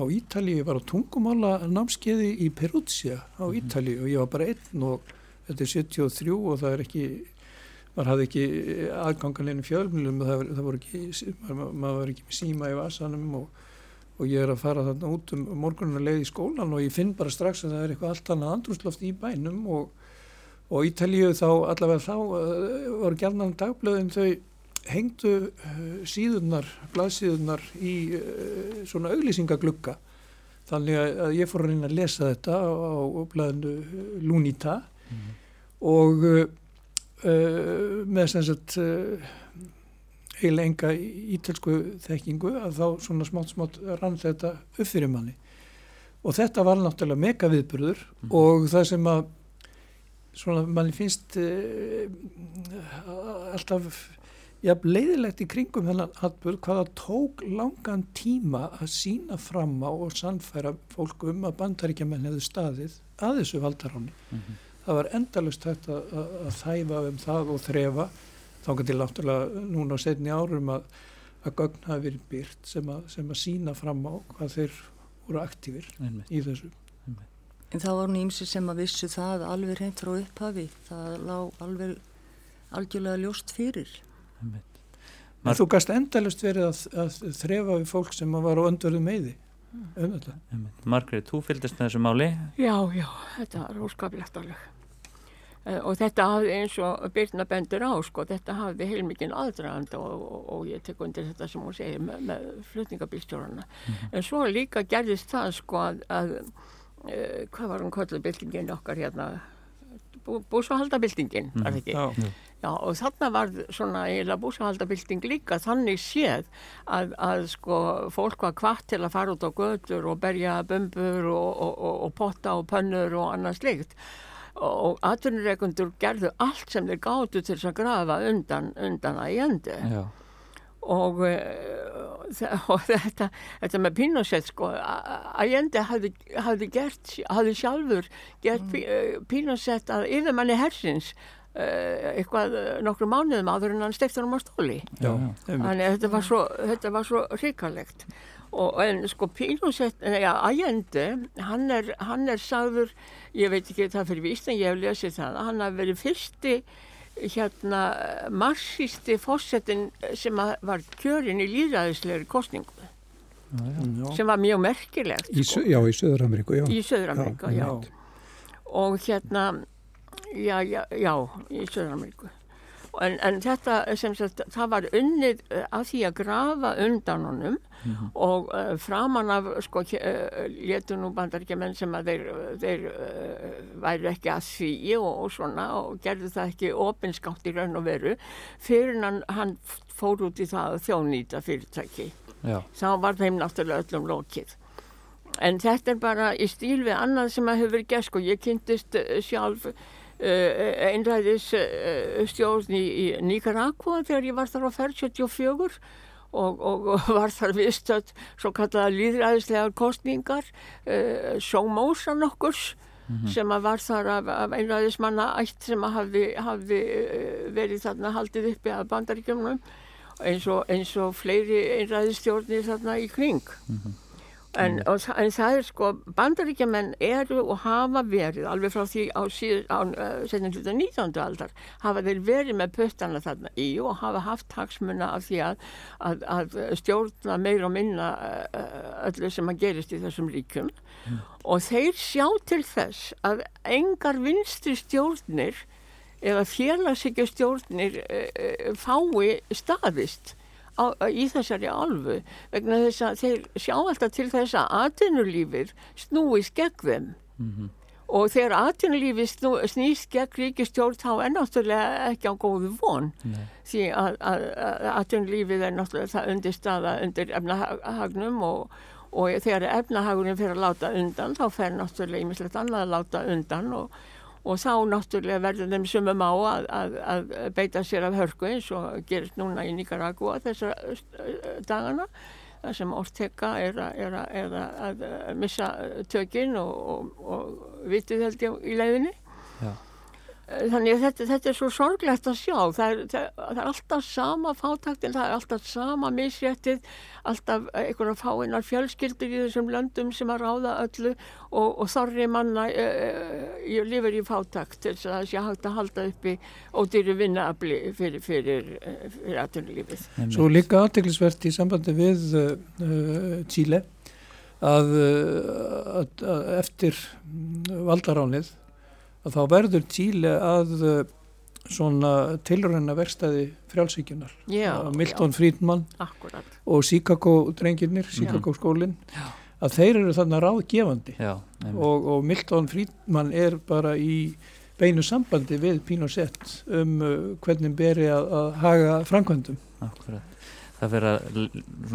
á Ítali, ég var á tungumála námskeiði í Peruzia á mhm. Ítali og ég var bara einn og þetta er 73 og það er ekki maður hafði ekki aðganganlegin fjölmjölum það, það voru ekki maður, maður var ekki með síma í vasanum og, og ég er að fara þarna út um morgununa leið í skólan og ég finn bara strax að það er eitthvað allt annað andrúsloft í bænum og, og Ítalíu þá allavega þá uh, voru gæðnan dagblöðin þau hengdu uh, síðunar, blaðsíðunar í uh, svona auglýsingaglugga þannig að ég fór að reyna að lesa þetta á, á blaðinu uh, Lunita mm. og með sem sagt eiginlega enga ítelsku þekkingu að þá svona smátt smátt rann þetta upp fyrir manni og þetta var náttúrulega mega viðburður mm. og það sem að svona manni finnst uh, alltaf jafn leiðilegt í kringum þennan atbyrg hvaða tók langan tíma að sína fram á og sannfæra fólk um að bandaríkjaman hefðu staðið að þessu valdaráni. Mm -hmm. Það var endalust hægt að, að, að þæfa um það og þrefa þá kan til náttúrulega núna á setni árum að, að gögn hafi verið byrt sem, sem að sína fram á hvað þeir voru aktífir Einmitt. í þessu. Einmitt. En það var nýmsi sem að vissu það alveg reynd frá upphafi. Það lág alveg algjörlega ljóst fyrir. En þú gast endalust verið að, að þrefa við fólk sem var á öndverðu meði um þetta. Margrið, þú fylgist með þessu máli? Já, já, þetta er óskapilegt alveg. Uh, og þetta hafði eins og Byrna bendur á, sko, þetta hafði heilmikinn aðdragand og, og, og ég tek undir þetta sem hún segir með, með flutningabílstjórarna. Mm -hmm. En svo líka gerðist það, sko, að, að uh, hvað var hann kolluð byltingin okkar hérna? Búsahaldabildingin, mm -hmm. var það ekki? Já. Já og þarna var svona eiginlega búsahaldabilding líka þannig séð að, að sko fólk var kvart til að fara út á götur og berja bömbur og, og, og, og potta og pönnur og annað slikt og atvinnureikundur gerðu allt sem þeir gáttu til að grafa undan, undan að jendi og, eh, *laughs* og þetta, þetta með Pinochet sko jendi hafði, hafði gert, hafði sjálfur gert mm. Eh, Pinochet að yfirmanni hersins eitthvað eh, nokkru mánuðum áður en hann stektur hann á stóli. Já, þannig að þetta var svo, þetta var svo ríkalegt og en sko Pínusett, ja, Allende hann er, hann er sagður ég veit ekki það fyrir víst en ég hef lesið það hann hafi verið fyrsti hérna marxisti fósettin sem var kjörin í líðræðislegri kostningu já. sem var mjög merkilegt í, sko. Já, í Söður-Ameríku í Söður-Ameríku, já og hérna Já, já, já, í Söður-Ameríku. En, en þetta, sem sagt, það var unnið uh, að því að grafa undan honum mm -hmm. og uh, framan af, sko, uh, letu nú bandaríkjaman sem að þeir, þeir uh, væri ekki að því og, og svona og gerðu það ekki opinskátt í raun og veru fyrir hann, hann fór út í það þjónýta fyrirtæki. Já. Þá var þeim náttúrulega öllum lókið. En þetta er bara í stíl við annað sem að hefur verið gert, sko, ég kynntist sjálf Eh, eh, stjórn í, í Nicaragua þegar ég var þar á ferð 74 og, og, og *laughs* var þar vistöld svo kallaða líðræðislegar kostningar uh, Sómósa nokkurs -hmm. sem að var þar af, af einræðismanna ætt sem að hafi, hafi verið þarna haldið uppi af bandaríkjumnum eins og, eins og fleiri einræðistjórnir þarna í kring. Mm -hmm. En, og, en það er sko, bandaríkjaman eru og hafa verið, alveg frá því á síðan, setjum hluta 19. aldar, hafa þeir verið með puttana þarna í og hafa haft hagsmuna af því að, að, að stjórna meir og minna öllu sem að gerist í þessum ríkum mm. og þeir sjá til þess að engar vinstri stjórnir eða félagsíkja stjórnir fái staðist á, í þessari alfu vegna þess að þeir sjá alltaf til þess að atvinnulífið snúist gegn þeim mm -hmm. og þegar atvinnulífið snýst gegn ríkistjórn þá er náttúrulega ekki á góðu von Nei. því að, að, að atvinnulífið er náttúrulega það undir staða undir efnahagnum og, og þegar efnahagunum fyrir að láta undan þá fer náttúrulega ímislegt annað að láta undan og og þá náttúrulega verður þeim sumum á að, að, að beita sér af hörku eins og gerist núna í Nicaragua þessar dagana þar sem Ortega er, a, er, a, er a, að missa tökinn og, og, og vitið held ég í leiðinni. Þannig að þetta, þetta er svo sorglegt að sjá. Það er, það, það er alltaf sama fátaktin, það er alltaf sama misréttið, alltaf einhverja fáinnar fjölskyldur í þessum löndum sem að ráða öllu og, og þorri manna uh, lifir í fátakt til þess að það sé hægt að halda uppi ódýri vinnaabli fyrir, fyrir, fyrir aðtunulífið. Svo líka aðteglisvert í sambandi við uh, Tíle að, að, að eftir valdaránið að þá verður Tíle að uh, svona tilröna verstaði frjálsíkjunar Milton já. Friedman Akkurat. og Chicago drengirnir, Chicago skólinn að þeir eru þarna ráðgefandi. Já, og, og Milton Friedman er bara í beinu sambandi við Pinochet um uh, hvernig beri að, að haga framkvæmdum. Akkurat það fyrir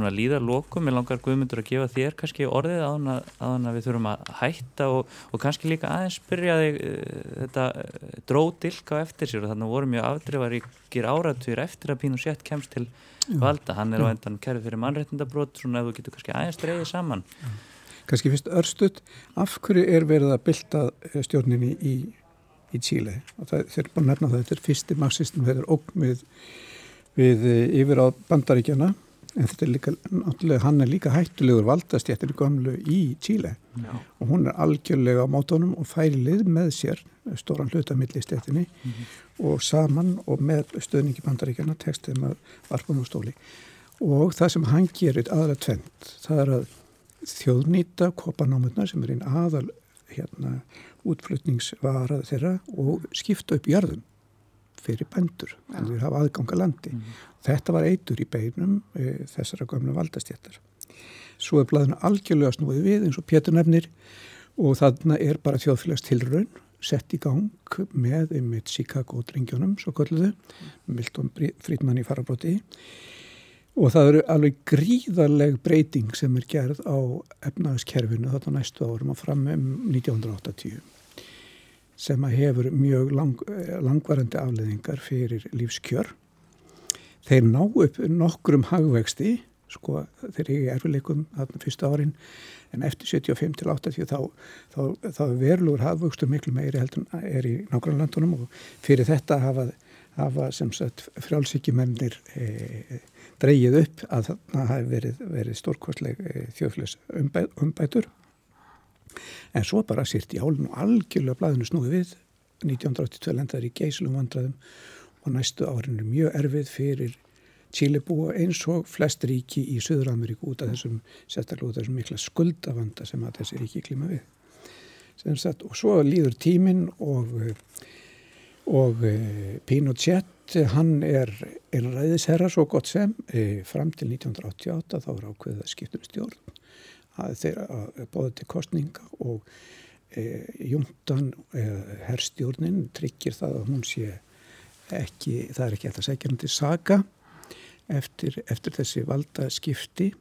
að líða lokum. Með langar guðmyndur að gefa þér kannski orðið að hann að við þurfum að hætta og, og kannski líka aðeins byrja þig uh, þetta uh, dróðdilka eftir sér. Og þannig voru mjög afdreifaríkir áratvír eftir að Pinochet kemst til Já. valda. Hann er á endan kærið fyrir mannreitndabrót svona ef þú getur kannski aðeins dreyðið saman. Já. Kannski fyrst örstuð af hverju er verið að bylta eh, stjórninni í, í Chile? Og það, þeir er bara nefna það þetta er fyrsti marxistum, þetta er ógmið við eh, yfir á bandaríkjana en þetta er líka, náttúrulega hann er líka hættulegur valdastjættir gömlu í Tíle og hún er algjörlega á mótónum og færi lið með sér stóran hlutamillistjættinni mm -hmm. og saman og með stöðningi bandaríkjana textum að varpum á stóli. Og það sem hann gerir aðra tvent, það er að þjóðnýta kopanámurnar sem er einn aðal hérna útflutningsvarað þeirra og skipta upp jörðum fyrir bændur en þeir hafa aðganga landi. Mm. Þetta var eitur í beinum e, þessara gömlu valdastjættar. Svo er blæðinu algjörlega snúið við eins og Pétur nefnir og þarna er bara þjóðfélags tilraun sett í gang með einmitt Chicago drengjónum, svo kolluðu, Milton Friedman í farabróti og það eru alveg gríðarleg breyting sem er gerð á efnaðskerfinu þarna næstu árum og fram um 1980 sem að hefur mjög lang, langvarandi afleðingar fyrir lífskjör. Þeir ná upp nokkrum hagvexti, sko þeir eru erfileikum þarna fyrsta árin, en eftir 75 til 80 þá, þá, þá verluður hagvextur miklu meiri heldur en er í nákvæmlega landunum og fyrir þetta hafa, hafa sem sagt frjálsíkjumennir e, dreyið upp að þarna hafi verið, verið stórkostleg e, þjóðfélags umbæ, umbætur en svo bara sýrt í álun og algjörlega blæðinu snúið við. 1982 lendaður í geyslum vandraðum og næstu árin er mjög erfið fyrir Chile búa eins og flest ríki í Suður-Ameríku út af þessum sérstaklega út af þessum mikla skuldavanda sem að þessi ríki klíma við. Sagt, og svo líður tímin og og eh, Pinochet hann er einræðisherra svo gott sem. Eh, fram til 1988 þá er ákveðið að skiptum stjórn að þeirra bóða til kostninga og e, júndan e, herrstjórnin tryggir það að hún sé ekki, það er ekki eftir að segja hún til saga eftir, eftir þessi valda skipti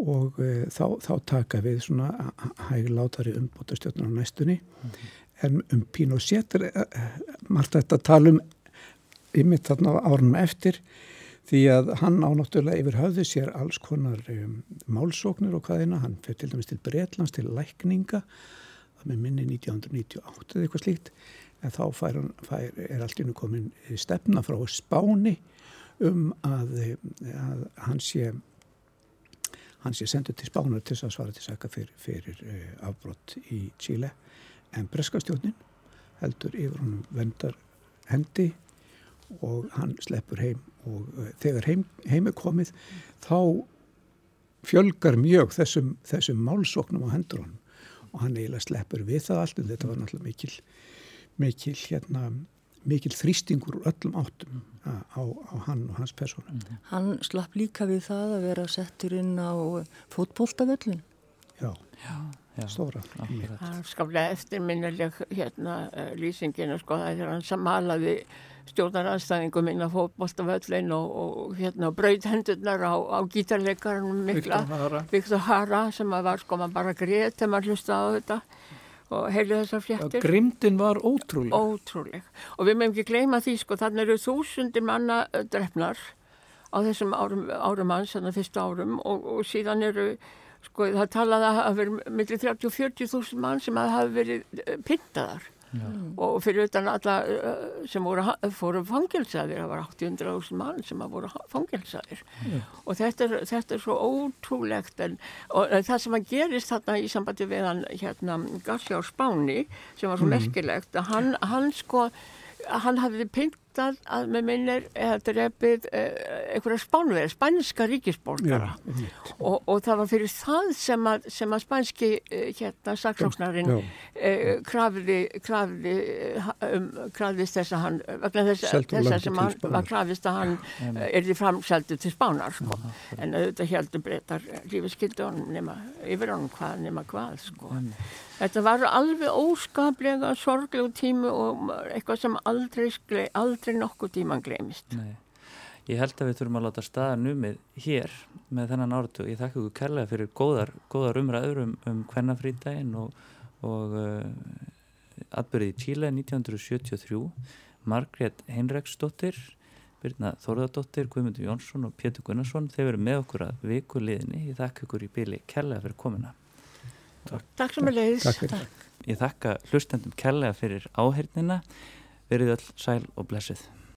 og e, þá, þá taka við svona hæglátari umbóta stjórnar á næstunni mm -hmm. en um er e, e, margt þetta að tala um ymmið þarna árunum eftir því að hann ánáttúrulega yfir höfðu sér alls konar um, málsóknir og hvaðina, hann fyrir til dæmis til Breitlands til lækninga með minni 1998 eða eitthvað slíkt. En þá fær, fær, er allt innu komin stefna frá Spáni um að, að hann sé hann sé sendur til Spánar til að svara til saka fyrir, fyrir uh, afbrott í Chile. En breskastjónin heldur yfir honum vendar hendi og hann sleppur heim og uh, þegar heim, heim er komið þá fjölgar mjög þessum, þessum málsóknum á hendur honum og hann eiginlega sleppur við það allt en þetta var náttúrulega mikil mikil hérna mikil þrýstingur úr öllum áttum á, á hann og hans persónu. Hann slapp líka við það að vera settur inn á fótbóltavöllin. Já, já, stóra. Er skaplega eftirminnileg hérna uh, lýsingin sko, þegar hann samalaði stjórnaranstæðingum inn á fótbóltavöllin og, og hérna brauð hendurnar á, á gítarleikarinn mikla Viktor Hara sem var sko maður bara greið þegar maður hlusta á þetta og heyrðu þessar fjettir. Grimdin var ótrúleg. Ótrúleg. Og við meðum ekki gleyma því sko, þannig eru þúsundir manna drefnar á þessum árum, árum hans, þannig að fyrstu árum og, og síðan eru, sko það talaði að hafa verið millir 30-40 þúsund mann sem hafa verið pintaðar. Já. og fyrir utan alla uh, sem voru, voru fangilsaðir það var 800.000 mann sem voru fangilsaðir og þetta er, þetta er svo ótrúlegt en, og það sem að gerist þarna í sambandi við hann hérna Garcia á Spáni sem var svo mm. merkilegt að hann, hann sko hann hafði pintað að með minnir eða drefið einhverja spánverð, spænska ríkisborgara. Ja, og, og það var fyrir það sem að, sem að spænski hérna saksóknarinn eh, krafði krafði um, krafðist þess að hann vegna þess, þess að sem hann var krafðist að hann ja, er því framseldu til spánar sko. ja, en auðvitað heldur breytar lífiskyldu honum nema yfir honum hvað nema hvað sko. Þetta var alveg óskaplega sorglegu tími og eitthvað sem aldrei, aldrei nokkuð tíman glemist. Nei. Ég held að við þurfum að láta staða numið hér með þennan áratu. Ég þakka ykkur kærlega fyrir góðar, góðar umræður um, um hvernafrýndaginn og, og uh, atbyrðið í Tíla 1973. Margrét Heinreksdóttir, Birna Þorðardóttir, Guðmundur Jónsson og Pétur Gunnarsson. Þeir veru með okkur að vikuliðinni. Ég þakka ykkur í byli kærlega fyrir komina. Takk, Takk sem er leiðis. Ég þakka hlustendum kærlega fyrir áhernina. Verið öll sæl og blessið.